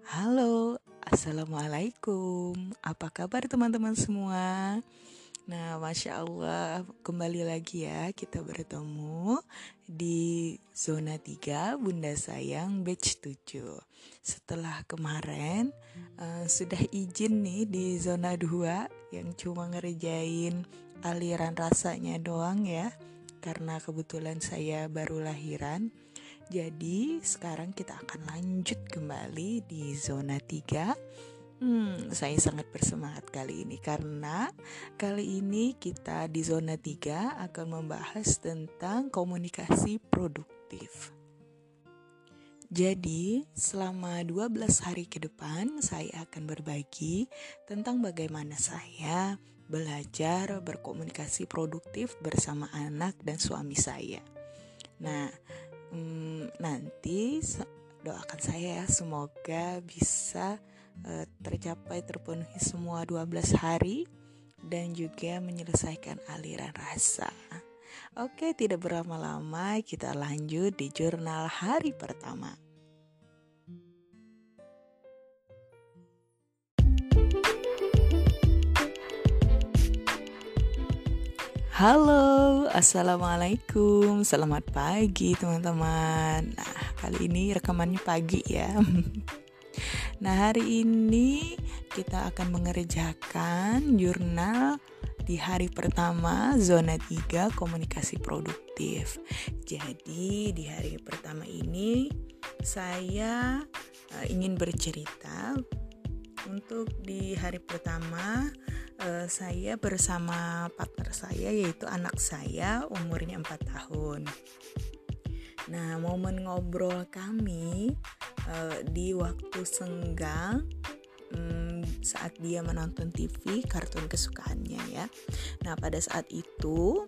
Halo, Assalamualaikum. Apa kabar teman-teman semua? Nah, Masya Allah, kembali lagi ya kita bertemu di zona 3 Bunda Sayang batch 7 Setelah kemarin uh, sudah izin nih di zona 2 yang cuma ngerjain aliran rasanya doang ya. Karena kebetulan saya baru lahiran Jadi sekarang kita akan lanjut kembali di zona 3 Hmm, saya sangat bersemangat kali ini karena kali ini kita di zona 3 akan membahas tentang komunikasi produktif. Jadi, selama 12 hari ke depan saya akan berbagi tentang bagaimana saya belajar berkomunikasi produktif bersama anak dan suami saya. Nah, hmm, nanti doakan saya ya semoga bisa uh, tercapai terpenuhi semua 12 hari dan juga menyelesaikan aliran rasa. Oke, tidak berlama-lama kita lanjut di jurnal hari pertama. Halo, assalamualaikum, selamat pagi teman-teman. Nah, kali ini rekamannya pagi ya. Nah, hari ini kita akan mengerjakan jurnal di hari pertama zona 3 komunikasi produktif. Jadi, di hari pertama ini saya uh, ingin bercerita untuk di hari pertama uh, saya bersama partner saya yaitu anak saya umurnya 4 tahun. Nah, momen ngobrol kami uh, di waktu senggang um, saat dia menonton TV kartun kesukaannya ya. Nah, pada saat itu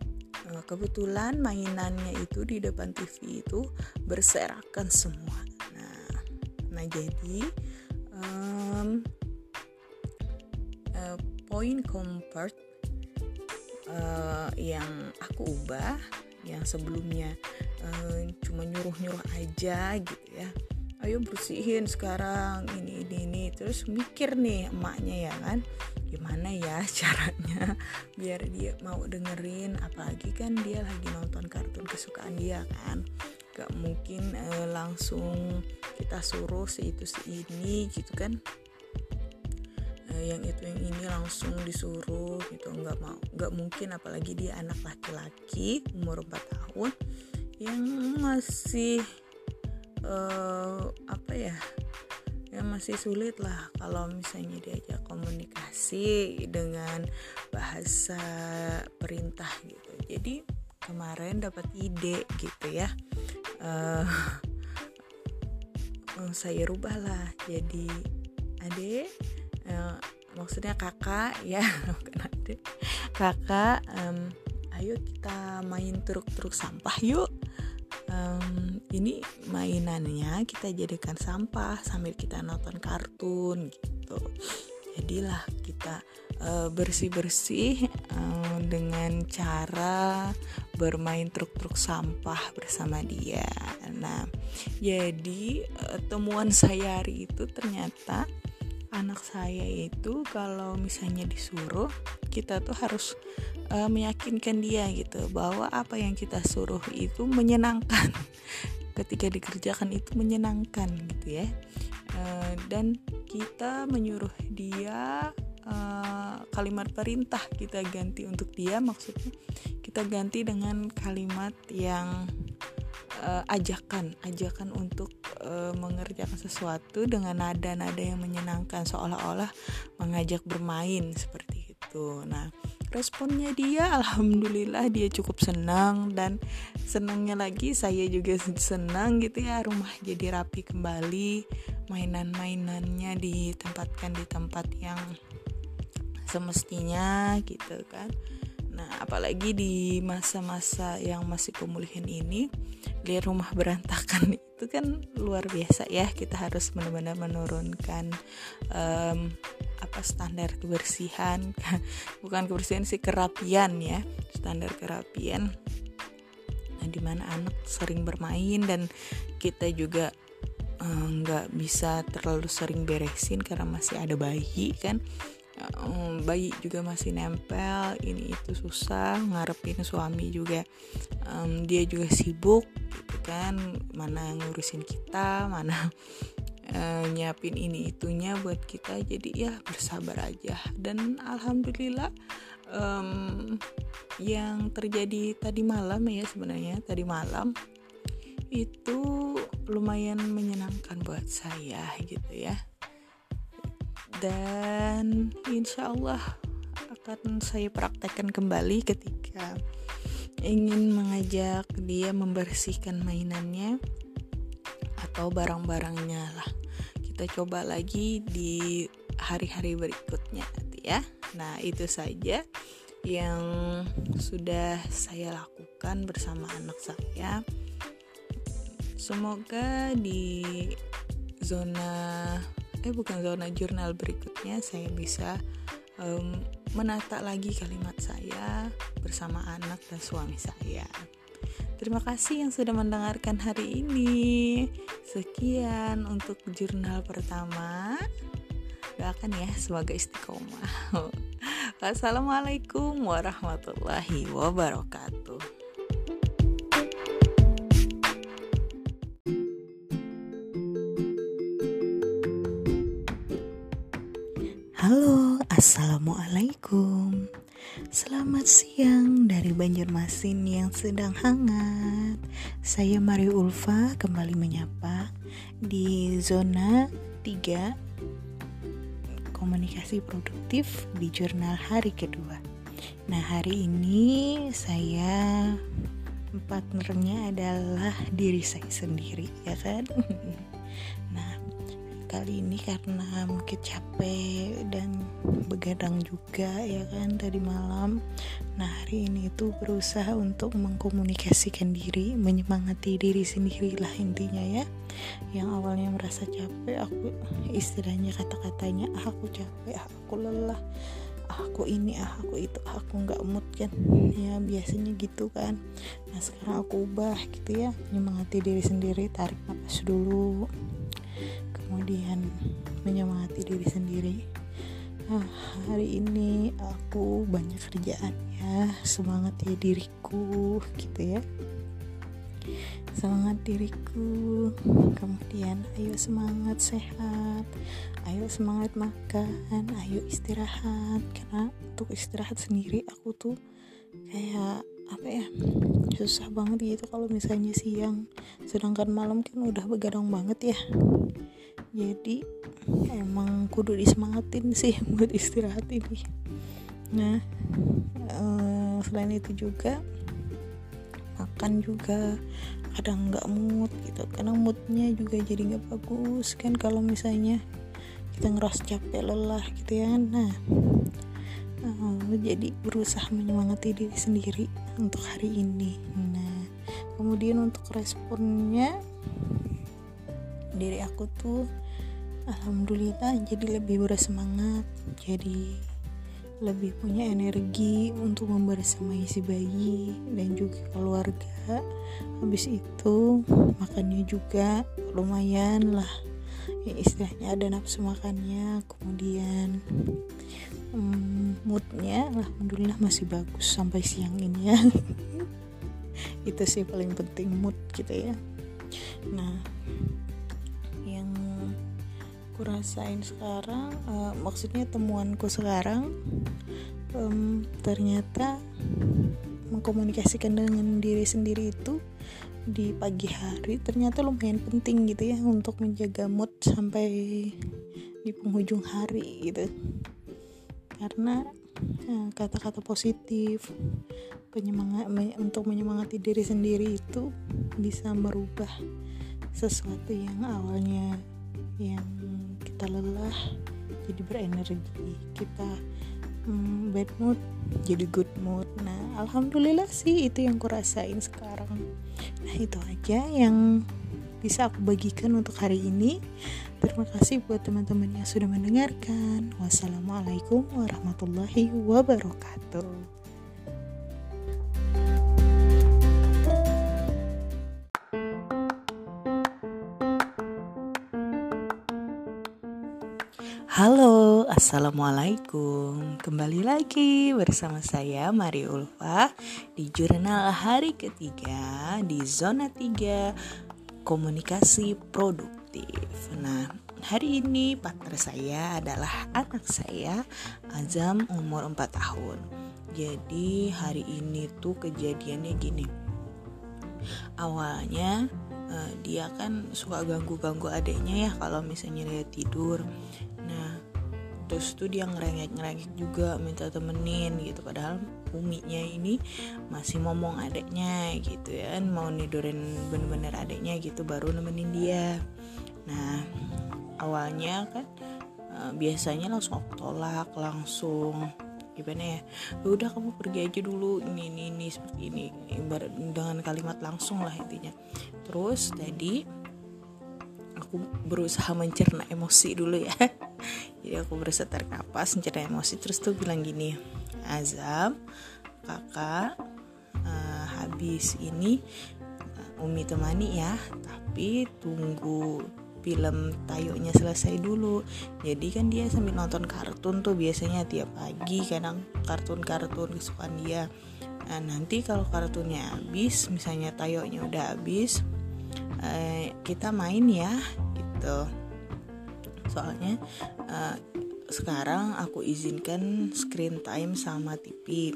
uh, kebetulan mainannya itu di depan TV itu berserakan semua. Nah, nah jadi poin comfort uh, yang aku ubah yang sebelumnya uh, cuma nyuruh-nyuruh aja gitu ya. Ayo bersihin sekarang ini ini ini. Terus mikir nih emaknya ya kan gimana ya caranya biar dia mau dengerin. Apalagi kan dia lagi nonton kartun kesukaan dia kan. Gak mungkin uh, langsung kita suruh si itu si ini gitu kan yang itu yang ini langsung disuruh gitu. Nggak mau nggak mungkin apalagi dia anak laki-laki umur 4 tahun yang masih uh, apa ya yang masih sulit lah kalau misalnya diajak komunikasi dengan bahasa perintah gitu. Jadi kemarin dapat ide gitu ya. Uh, saya rubah lah jadi ade uh, maksudnya kakak ya bukan ade kakak um, ayo kita main truk-truk sampah yuk. Um, ini mainannya kita jadikan sampah sambil kita nonton kartun gitu. Jadilah kita uh, bersih-bersih uh, dengan cara bermain truk-truk sampah bersama dia. Nah jadi uh, temuan saya hari itu ternyata anak saya itu kalau misalnya disuruh kita tuh harus uh, meyakinkan dia gitu bahwa apa yang kita suruh itu menyenangkan. Ketika dikerjakan itu menyenangkan gitu ya. Uh, dan kita menyuruh dia uh, kalimat perintah kita ganti untuk dia maksudnya kita ganti dengan kalimat yang uh, ajakan ajakan untuk uh, mengerjakan sesuatu dengan nada-nada yang menyenangkan seolah-olah mengajak bermain seperti itu. Nah responnya dia alhamdulillah dia cukup senang. Dan senangnya lagi saya juga senang gitu ya rumah jadi rapi kembali. Mainan-mainannya ditempatkan di tempat yang semestinya gitu kan nah apalagi di masa-masa yang masih pemulihan ini lihat rumah berantakan itu kan luar biasa ya. Kita harus benar-benar menurunkan um, apa standar kebersihan. Bukan kebersihan sih kerapian ya. Standar kerapian. Nah, di mana anak sering bermain dan kita juga eh, nggak bisa terlalu sering beresin karena masih ada bayi kan um, bayi juga masih nempel ini itu susah ngarepin suami juga. Um, dia juga sibuk gitu kan. Mana ngurusin kita mana uh, nyiapin ini itunya buat kita. Jadi ya bersabar aja. Dan alhamdulillah um, yang terjadi tadi malam ya sebenarnya tadi malam itu lumayan menyenangkan buat saya gitu ya dan insya Allah akan saya praktekkan kembali ketika ingin mengajak dia membersihkan mainannya atau barang-barangnya lah. Kita coba lagi di hari-hari berikutnya ya. Nah itu saja yang sudah saya lakukan bersama anak saya. Semoga di zona eh bukan zona jurnal berikutnya saya bisa um, menata lagi kalimat saya bersama anak dan suami saya. Terima kasih yang sudah mendengarkan hari ini. Sekian untuk jurnal pertama. Doakan ya semoga istiqomah. Wassalamualaikum warahmatullahi wabarakatuh. Assalamualaikum Selamat siang dari Banjarmasin yang sedang hangat. Saya Mario Ulfa kembali menyapa di zona 3 Komunikasi produktif di jurnal hari kedua. Nah hari ini saya partnernya adalah diri saya sendiri ya kan? Nah kali ini karena mungkin capek dan begadang juga ya kan tadi malam. Nah hari ini itu berusaha untuk mengkomunikasikan diri menyemangati diri sendiri lah intinya ya. Yang awalnya merasa capek aku istilahnya kata-katanya ah, aku capek ah, aku lelah ah, aku ini ah aku itu ah, aku nggak mood kan. Ya biasanya gitu kan. Nah sekarang aku ubah gitu ya menyemangati diri sendiri tarik nafas dulu kemudian menyemangati diri sendiri. Ah, hari ini aku banyak kerjaan ya. Semangat ya diriku gitu ya. Semangat diriku. Kemudian ayo semangat sehat. Ayo semangat makan. Ayo istirahat. Karena untuk istirahat sendiri aku tuh kayak apa ya susah banget gitu kalau misalnya siang. Sedangkan malam kan udah begadang banget ya jadi emang kudu disemangatin sih buat istirahat ini. Nah uh, selain itu juga makan juga kadang nggak mood gitu. Karena moodnya juga jadi nggak bagus kan kalau misalnya kita ngerasa capek lelah gitu ya nah uh, jadi berusaha menyemangati diri sendiri untuk hari ini. Nah kemudian untuk responnya diri aku tuh alhamdulillah jadi lebih bersemangat jadi lebih punya energi untuk membersamai si bayi dan juga keluarga. Habis itu makannya juga lumayan lah ya istilahnya ada nafsu makannya. Kemudian hmm, moodnya alhamdulillah masih bagus sampai siang ini ya. Itu sih paling penting mood gitu ya. Nah aku rasain sekarang uh, maksudnya temuanku sekarang um, ternyata mengkomunikasikan dengan diri sendiri itu di pagi hari ternyata lumayan penting gitu ya untuk menjaga mood sampai di penghujung hari gitu. Karena eh, kata-kata uh, positif penyemangat untuk menyemangati diri sendiri itu bisa merubah sesuatu yang awalnya yang kita lelah jadi berenergi. Kita hmm, bad mood jadi good mood. Nah alhamdulillah sih itu yang kurasain sekarang. Nah itu aja yang bisa aku bagikan untuk hari ini. Terima kasih buat teman-teman yang sudah mendengarkan. Wassalamualaikum warahmatullahi wabarakatuh Assalamualaikum Kembali lagi bersama saya Mari Ulfa Di jurnal hari ketiga Di zona 3 Komunikasi produktif. Nah, hari ini partner saya adalah anak saya Azam umur 4 tahun. Jadi hari ini tuh kejadiannya gini. Awalnya uh, dia kan suka ganggu-ganggu adiknya ya kalau misalnya dia tidur terus tuh dia ngerengek-ngerengek juga minta temenin gitu. Padahal uminya ini masih ngomong adiknya gitu ya kan. Mau nidurin bener-bener adiknya gitu baru nemenin dia. Nah awalnya kan uh, biasanya langsung tolak langsung gimana ya, ya udah kamu pergi aja dulu ini ini ini seperti ini. Dengan kalimat langsung lah intinya. Terus tadi aku berusaha mencerna emosi dulu ya. Jadi aku berusaha tarik nafas mencerna emosi. Terus tuh bilang gini Azam kakak uh, habis ini uh, Umi temani ya tapi tunggu film tayonya selesai dulu. Jadi kan dia sambil nonton kartun tuh biasanya tiap pagi kadang kartun-kartun kesukaan dia. Nah nanti kalau kartunnya habis misalnya tayonya udah habis eh, kita main ya gitu. Soalnya eh, sekarang aku izinkan screen time sama TV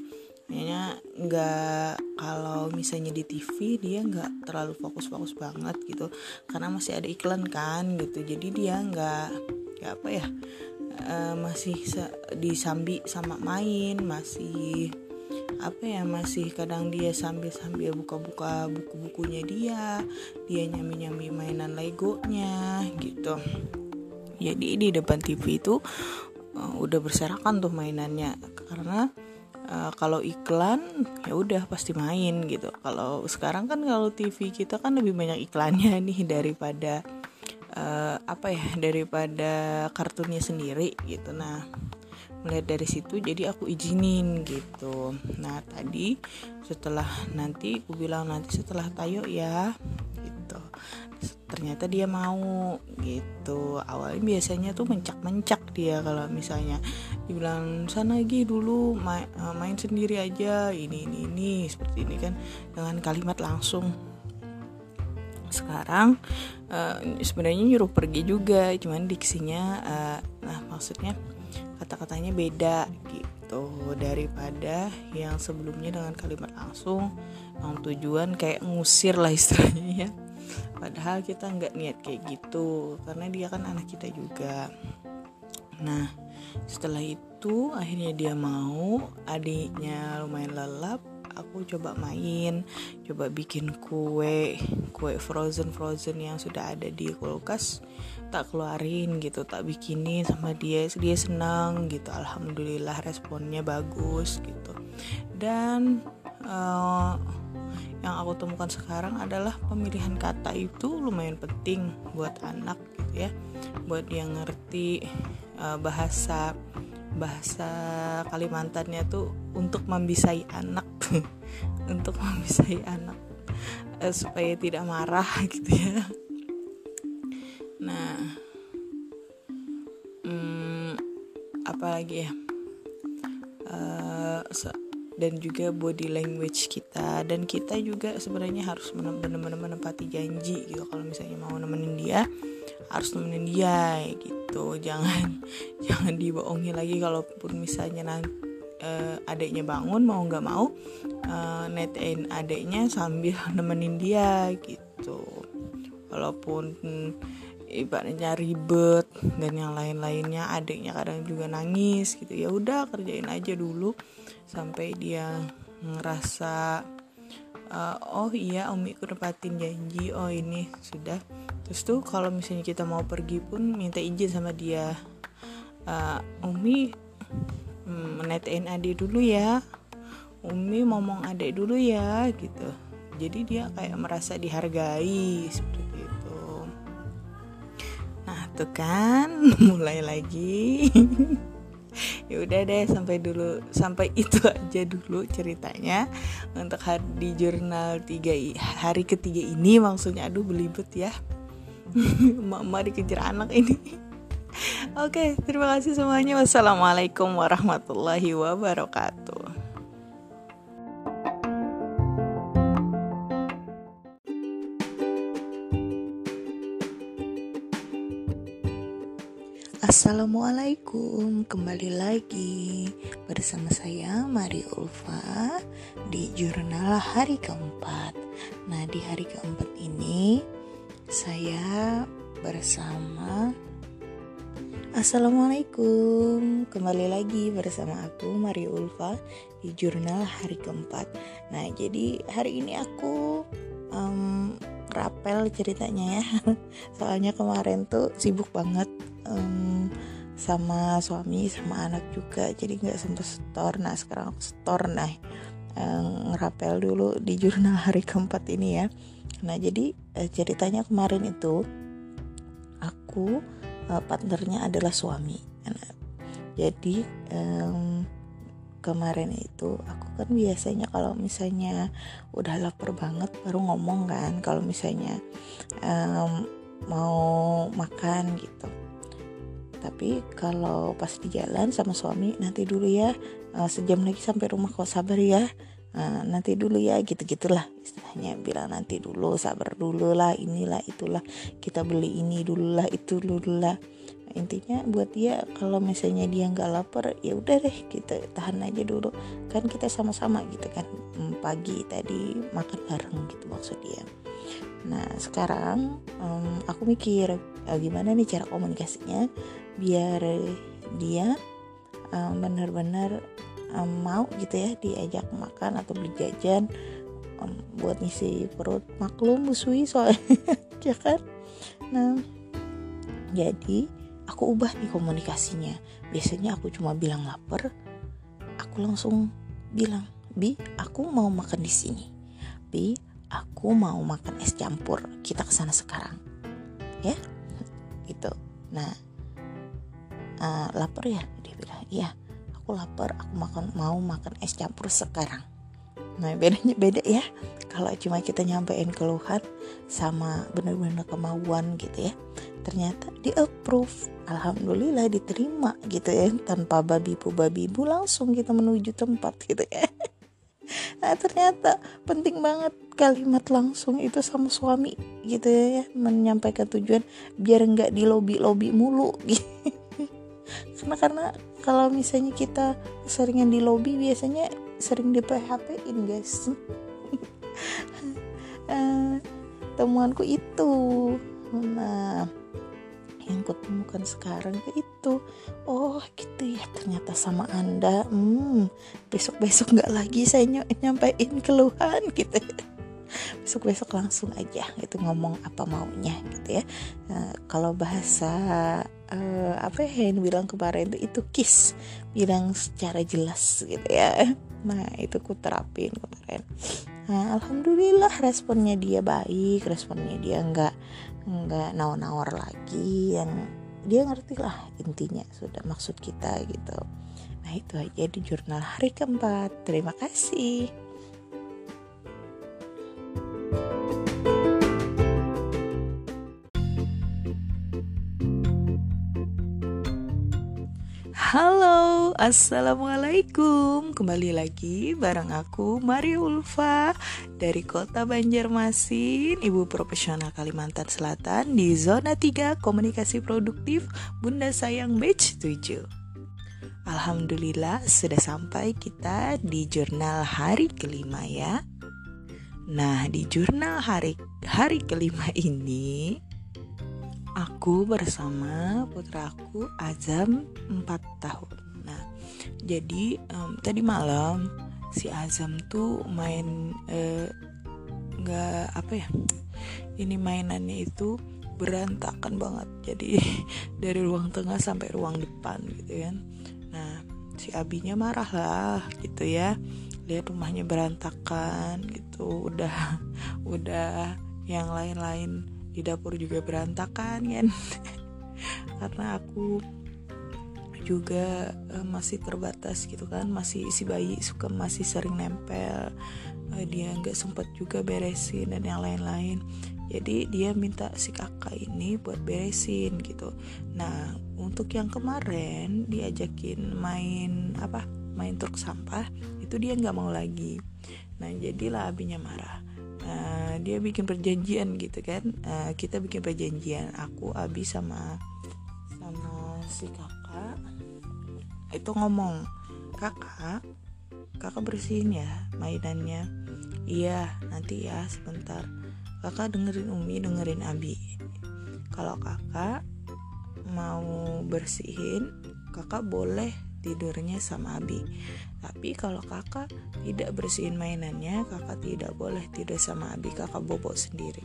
kayaknya nggak kalau misalnya di TV dia nggak terlalu fokus-fokus banget gitu. Karena masih ada iklan kan gitu. Jadi dia nggak nggak apa ya uh, masih disambi sama main masih apa ya masih kadang dia sambil sambil buka-buka buku-bukunya dia dia nyami-nyami mainan legonya gitu. Jadi di depan TV itu uh, udah berserakan tuh mainannya. Karena uh, kalau iklan ya udah pasti main gitu. Kalau sekarang kan kalau TV kita kan lebih banyak iklannya nih daripada uh, apa ya daripada kartunnya sendiri gitu. Nah melihat dari situ jadi aku izinin gitu. Nah tadi setelah nanti aku bilang nanti setelah tayo ya gitu. Ternyata dia mau gitu. Awalnya biasanya tuh mencak-mencak dia kalau misalnya dibilang sana lagi dulu main, eh, main sendiri aja ini ini ini seperti ini kan dengan kalimat langsung. Sekarang uh, sebenarnya nyuruh pergi juga cuman diksinya uh, nah maksudnya kata-katanya beda gitu. Daripada yang sebelumnya dengan kalimat langsung yang tujuan kayak ngusir lah istilahnya ya. Padahal kita nggak niat kayak gitu karena dia kan anak kita juga. Nah setelah itu akhirnya dia mau adiknya lumayan lelap aku coba main coba bikin kue kue frozen frozen yang sudah ada di kulkas tak keluarin gitu tak bikinin sama dia dia senang gitu alhamdulillah responnya bagus gitu. Dan uh, yang aku temukan sekarang adalah pemilihan kata itu lumayan penting buat anak gitu ya. Buat dia ngerti uh, bahasa bahasa Kalimantannya tuh untuk membisai anak. Untuk membisai anak uh, supaya tidak marah gitu ya nah hmm, apalagi ya? Uh, dan juga body language kita. Dan kita juga sebenarnya harus benar-benar menempati janji gitu. Kalau misalnya mau nemenin dia harus nemenin dia gitu. Jangan jangan dibohongi lagi. Kalaupun misalnya nanti uh, adiknya bangun mau nggak mau uh, netain adiknya sambil nemenin dia gitu. Walaupun ibaratnya ribet dan yang lain-lainnya adiknya kadang juga nangis gitu. Ya udah kerjain aja dulu sampai dia ngerasa uh, oh iya umi aku nempatin janji oh ini sudah. Terus tuh kalau misalnya kita mau pergi pun minta izin sama dia uh, umi hmm, menetain adik dulu ya. Umi ngomong adik dulu ya gitu. Jadi dia kayak merasa dihargai seperti gitu kan. Mulai lagi. Ya udah deh sampai dulu sampai itu aja dulu ceritanya. Untuk hari di jurnal tiga hari ketiga ini maksudnya aduh belibet ya. Mama dikejar anak ini. Oke, terima kasih semuanya. Wassalamualaikum warahmatullahi wabarakatuh. Assalamualaikum, kembali lagi bersama saya Mari Ulfa di jurnal hari keempat. Nah, di hari keempat ini saya bersama Assalamualaikum, kembali lagi bersama aku Mari Ulfa di jurnal hari keempat. Nah, jadi hari ini aku um, rapel ceritanya ya, soalnya kemarin tuh sibuk banget um, sama suami sama anak juga. Jadi nggak sempet store nah sekarang aku store nah ngerapel dulu di jurnal hari keempat ini ya. Nah jadi uh, ceritanya kemarin itu aku uh, partnernya adalah suami. Nah, jadi kemarin itu aku kan biasanya kalau misalnya udah lapar banget baru ngomong kan. Kalau misalnya mau makan gitu tapi kalau pas di jalan sama suami nanti dulu ya uh, sejam lagi sampai rumah kau sabar ya. Uh, nanti dulu ya gitu gitulah istilahnya. Bilang nanti dulu sabar dulu lah inilah itulah. Kita beli ini dulu lah itu dulu lah intinya buat dia kalau misalnya dia nggak lapar ya udah deh kita tahan aja dulu. Kan kita sama-sama gitu kan hmm, pagi tadi makan bareng gitu maksud dia nah sekarang um, aku mikir uh, gimana nih cara komunikasinya biar dia um, benar-benar um, mau gitu ya diajak makan atau beli jajan um, buat ngisi perut. Maklum busui soalnya ya kan? Nah jadi aku ubah nih komunikasinya. Biasanya aku cuma bilang lapar aku langsung bilang bi aku mau makan di sini. Bi aku mau makan es campur kita ke sana sekarang. Ya? Gitu. Nah uh, lapar ya? Dia bilang iya aku lapar aku makan mau makan es campur sekarang. Nah bedanya beda ya. Kalau cuma kita nyampein keluhan sama bener-bener kemauan gitu ya ternyata di approve. Alhamdulillah diterima gitu ya tanpa babi bu babi bu langsung kita menuju tempat gitu ya nah ternyata penting banget kalimat langsung itu sama suami gitu ya, ya. Menyampaikan tujuan biar nggak di lobby lobby mulu gitu. Karena karena kalau misalnya kita seringan di lobby biasanya sering di PHP in guys. Uh, temuanku itu. Nah yang kutemukan sekarang itu. Oh gitu ya ternyata sama anda. Hmm, besok besok nggak lagi saya ny nyampein keluhan gitu ya. Besok besok langsung aja itu ngomong apa maunya gitu ya. Nah, kalau bahasa uh, apa ya yang bilang kemarin itu itu kiss bilang secara jelas gitu ya. Nah itu ku terapin kemarin. Nah alhamdulillah responnya dia baik responnya dia nggak nggak nawar-nawar lagi yang dia ngerti lah intinya sudah maksud kita gitu. Nah itu aja di jurnal hari keempat. Terima kasih Halo, Assalamualaikum. Kembali lagi bareng aku Maria Ulfa Dari kota Banjarmasin Ibu profesional Kalimantan Selatan Di zona 3 komunikasi produktif Bunda Sayang Batch 7 Alhamdulillah sudah sampai kita di jurnal hari kelima ya. Nah di jurnal hari, hari kelima ini aku bersama putraku Azam 4 tahun. Nah, jadi um, tadi malam si Azam tuh main eh, nggak uh, apa ya? Ini mainannya itu berantakan banget. Jadi dari ruang tengah sampai ruang depan gitu kan. Nah, si abinya marah lah gitu ya. Lihat rumahnya berantakan gitu. Udah udah yang lain-lain di dapur juga berantakan kan karena aku juga uh, masih terbatas gitu kan. Masih isi bayi suka masih sering nempel uh, dia nggak sempat juga beresin dan yang lain-lain. Jadi dia minta si kakak ini buat beresin gitu. Nah untuk yang kemarin diajakin main apa main truk sampah itu dia nggak mau lagi. Nah jadilah abinya marah nah, dia bikin perjanjian gitu kan. Uh, kita bikin perjanjian aku abi sama sama si kakak. Itu ngomong kakak kakak bersihin ya mainannya. Iya nanti ya sebentar. Kakak dengerin Umi dengerin Abi. Kalau kakak mau bersihin kakak boleh tidurnya sama Abi tapi kalau kakak tidak bersihin mainannya kakak tidak boleh tidur sama Abi kakak bobok sendiri.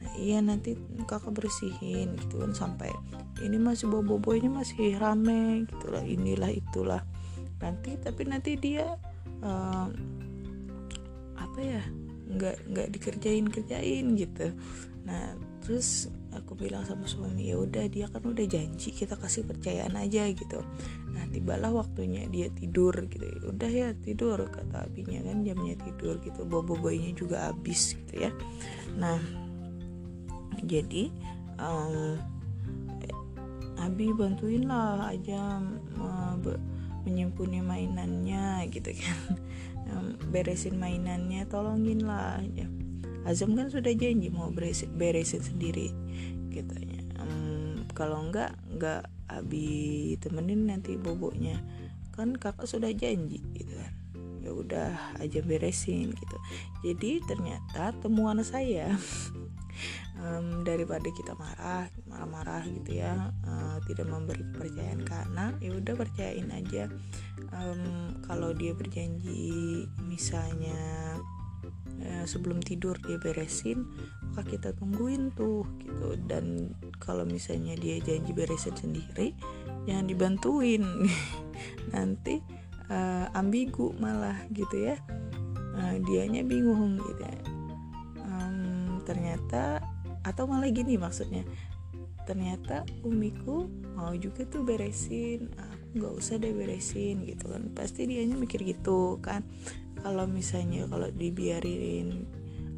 Nah iya nanti kakak bersihin gitu kan sampai ini masih bobo-bobonya masih rame gitulah inilah itulah. Nanti tapi nanti dia uh, apa ya nggak nggak dikerjain kerjain gitu. Nah terus aku bilang sama suami ya udah dia kan udah janji kita kasih percayaan aja gitu. Nah tibalah waktunya dia tidur gitu. Ya udah ya tidur kata abinya kan jamnya tidur gitu. Bobo boynya juga habis gitu ya. Nah jadi um, abi bantuin lah aja uh, menyimpuni mainannya gitu kan. Beresin mainannya tolongin lah ya Azam kan sudah janji mau beresin, beresin sendiri katanya um, kalau enggak enggak Abi temenin nanti boboknya kan kakak sudah janji gitu kan. Ya udah aja beresin gitu. Jadi ternyata temuan saya um, daripada kita marah marah-marah gitu ya uh, tidak memberi kepercayaan karena ya udah percayain aja. Um, kalau dia berjanji misalnya uh, sebelum tidur dia beresin maka kita tungguin tuh gitu. Dan kalau misalnya dia janji beresin sendiri jangan dibantuin. Nanti uh, ambigu malah gitu ya. Uh, dianya bingung gitu ya. Um, ternyata atau malah gini maksudnya. Ternyata umiku mau juga tuh beresin. Aku nggak usah deh beresin gitu kan. Pasti dianya mikir gitu kan kalau misalnya kalau dibiarin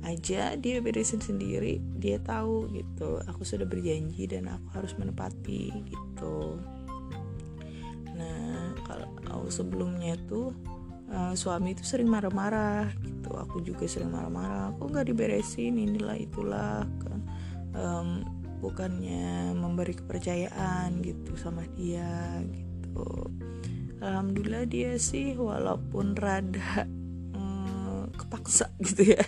aja dia beresin sendiri dia tahu gitu. Aku sudah berjanji dan aku harus menepati gitu. Nah kalau sebelumnya tuh uh, suami itu sering marah-marah gitu. Aku juga sering marah-marah aku nggak diberesin? Inilah itulah um, bukannya memberi kepercayaan gitu sama dia gitu. Alhamdulillah dia sih walaupun rada kepaksa gitu ya.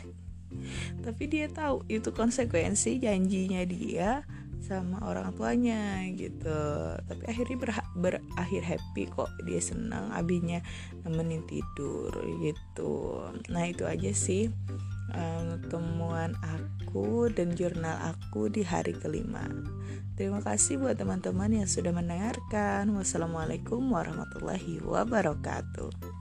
Tapi dia tahu itu konsekuensi janjinya dia sama orang tuanya gitu. Tapi akhirnya ber berakhir happy kok. Dia senang abinya nemenin tidur gitu. Nah itu aja sih um, temuan aku dan jurnal aku di hari kelima. Terima kasih buat teman-teman yang sudah mendengarkan. Wassalamualaikum warahmatullahi wabarakatuh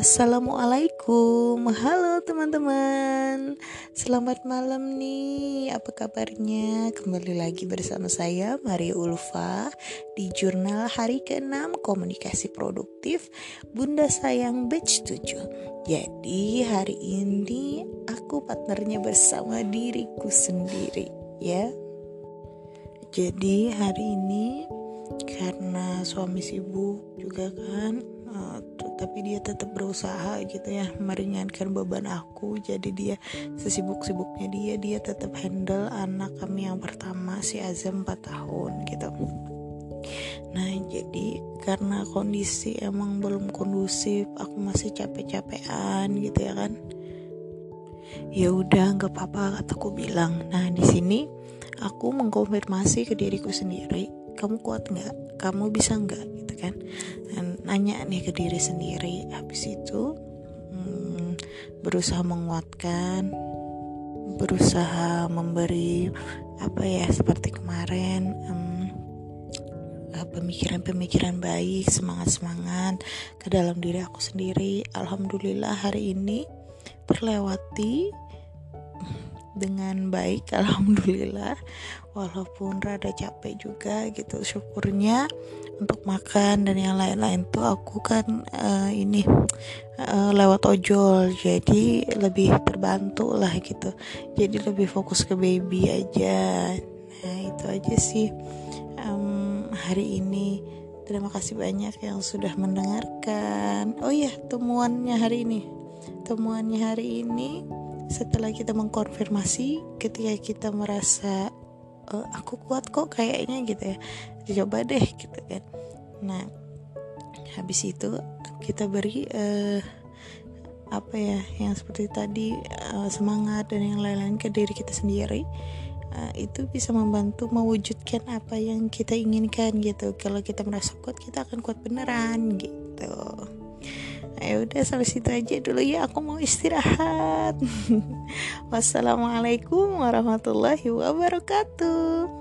Assalamualaikum, halo teman-teman. Selamat malam nih, apa kabarnya? Kembali lagi bersama saya Maria Ulfa Di jurnal hari ke-6 Komunikasi Produktif Bunda Sayang Batch 7 Jadi hari ini aku partnernya bersama diriku sendiri ya. Jadi hari ini karena suami sibuk juga kan uh, tapi dia tetap berusaha gitu ya meringankan beban aku. Jadi dia sesibuk-sibuknya dia dia tetap handle anak kami yang pertama si Azam 4 tahun gitu. Nah jadi karena kondisi emang belum kondusif aku masih capek-capean gitu ya kan. Ya udah nggak apa-apa kataku bilang. Nah di sini aku mengkonfirmasi ke diriku sendiri kamu kuat nggak? Kamu bisa nggak? Gitu kan. Dan nanya nih ke diri sendiri. Habis itu hmm, berusaha menguatkan berusaha memberi apa ya seperti kemarin pemikiran-pemikiran baik semangat-semangat ke dalam diri aku sendiri. Alhamdulillah hari ini terlewati dengan baik alhamdulillah walaupun rada capek juga gitu syukurnya untuk makan dan yang lain-lain tuh aku kan uh, ini uh, lewat ojol. Jadi lebih terbantu lah gitu. Jadi lebih fokus ke baby aja. Nah itu aja sih um, hari ini. Terima kasih banyak yang sudah mendengarkan. Oh ya temuannya hari ini. Temuannya hari ini setelah kita mengkonfirmasi ketika kita merasa uh, aku kuat kok kayaknya gitu ya. Coba deh gitu kan. Nah habis itu kita beri uh, apa ya yang seperti tadi uh, semangat dan yang lain-lain ke diri kita sendiri uh, itu bisa membantu mewujudkan apa yang kita inginkan gitu. Kalau kita merasa kuat kita akan kuat beneran gitu ya udah sampai situ aja dulu ya. Aku mau istirahat. Wassalamualaikum warahmatullahi wabarakatuh